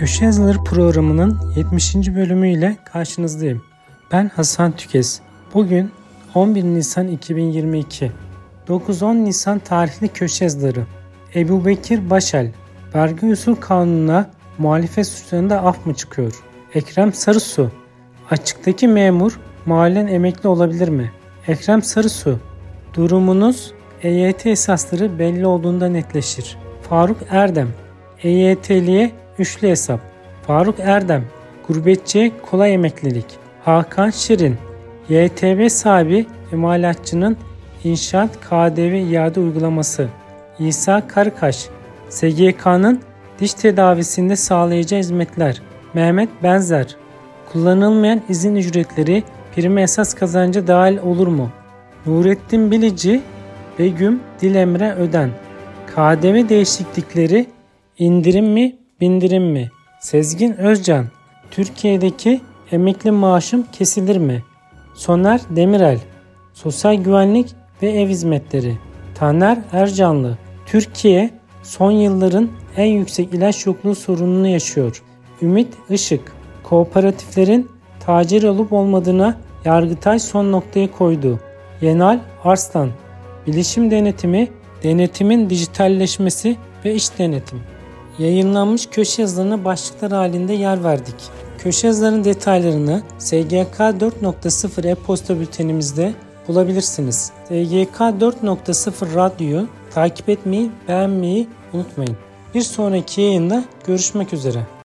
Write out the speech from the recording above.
Köşe Yazıları programının 70. bölümüyle karşınızdayım. Ben Hasan Tükes. Bugün 11 Nisan 2022. 9-10 Nisan tarihli köşe yazıları. Ebu Bekir Başel. Vergi usul kanununa muhalefet suçlarında af mı çıkıyor? Ekrem Sarısu. Açıktaki memur mahallen emekli olabilir mi? Ekrem Sarısu. Durumunuz EYT esasları belli olduğunda netleşir. Faruk Erdem. EYT'liye üçlü hesap. Faruk Erdem. Gurbetçiye kolay emeklilik. Hakan Şirin. YTB sahibi imalatçının inşaat KDV iade uygulaması. İsa Karkaş. SGK'nın diş tedavisinde sağlayacağı hizmetler. Mehmet Benzer. Kullanılmayan izin ücretleri prime esas kazanca dahil olur mu? Nurettin Bilici, Begüm Dilemre Öden. KDV değişiklikleri indirim mi, bindirim mi? Sezgin Özcan, Türkiye'deki emekli maaşım kesilir mi? Soner Demirel, Sosyal Güvenlik ve Ev Hizmetleri. Taner Ercanlı, Türkiye son yılların en yüksek ilaç yokluğu sorununu yaşıyor. Ümit Işık, kooperatiflerin tacir olup olmadığına Yargıtay son noktayı koydu. Yenal Arslan, bilişim denetimi, denetimin dijitalleşmesi ve iş denetimi. Yayınlanmış köşe yazılarına başlıklar halinde yer verdik. Köşe yazılarının detaylarını SGK 4.0 e-posta bültenimizde bulabilirsiniz. SGK 4.0 Radyo'yu takip etmeyi, beğenmeyi unutmayın. Bir sonraki yayında görüşmek üzere.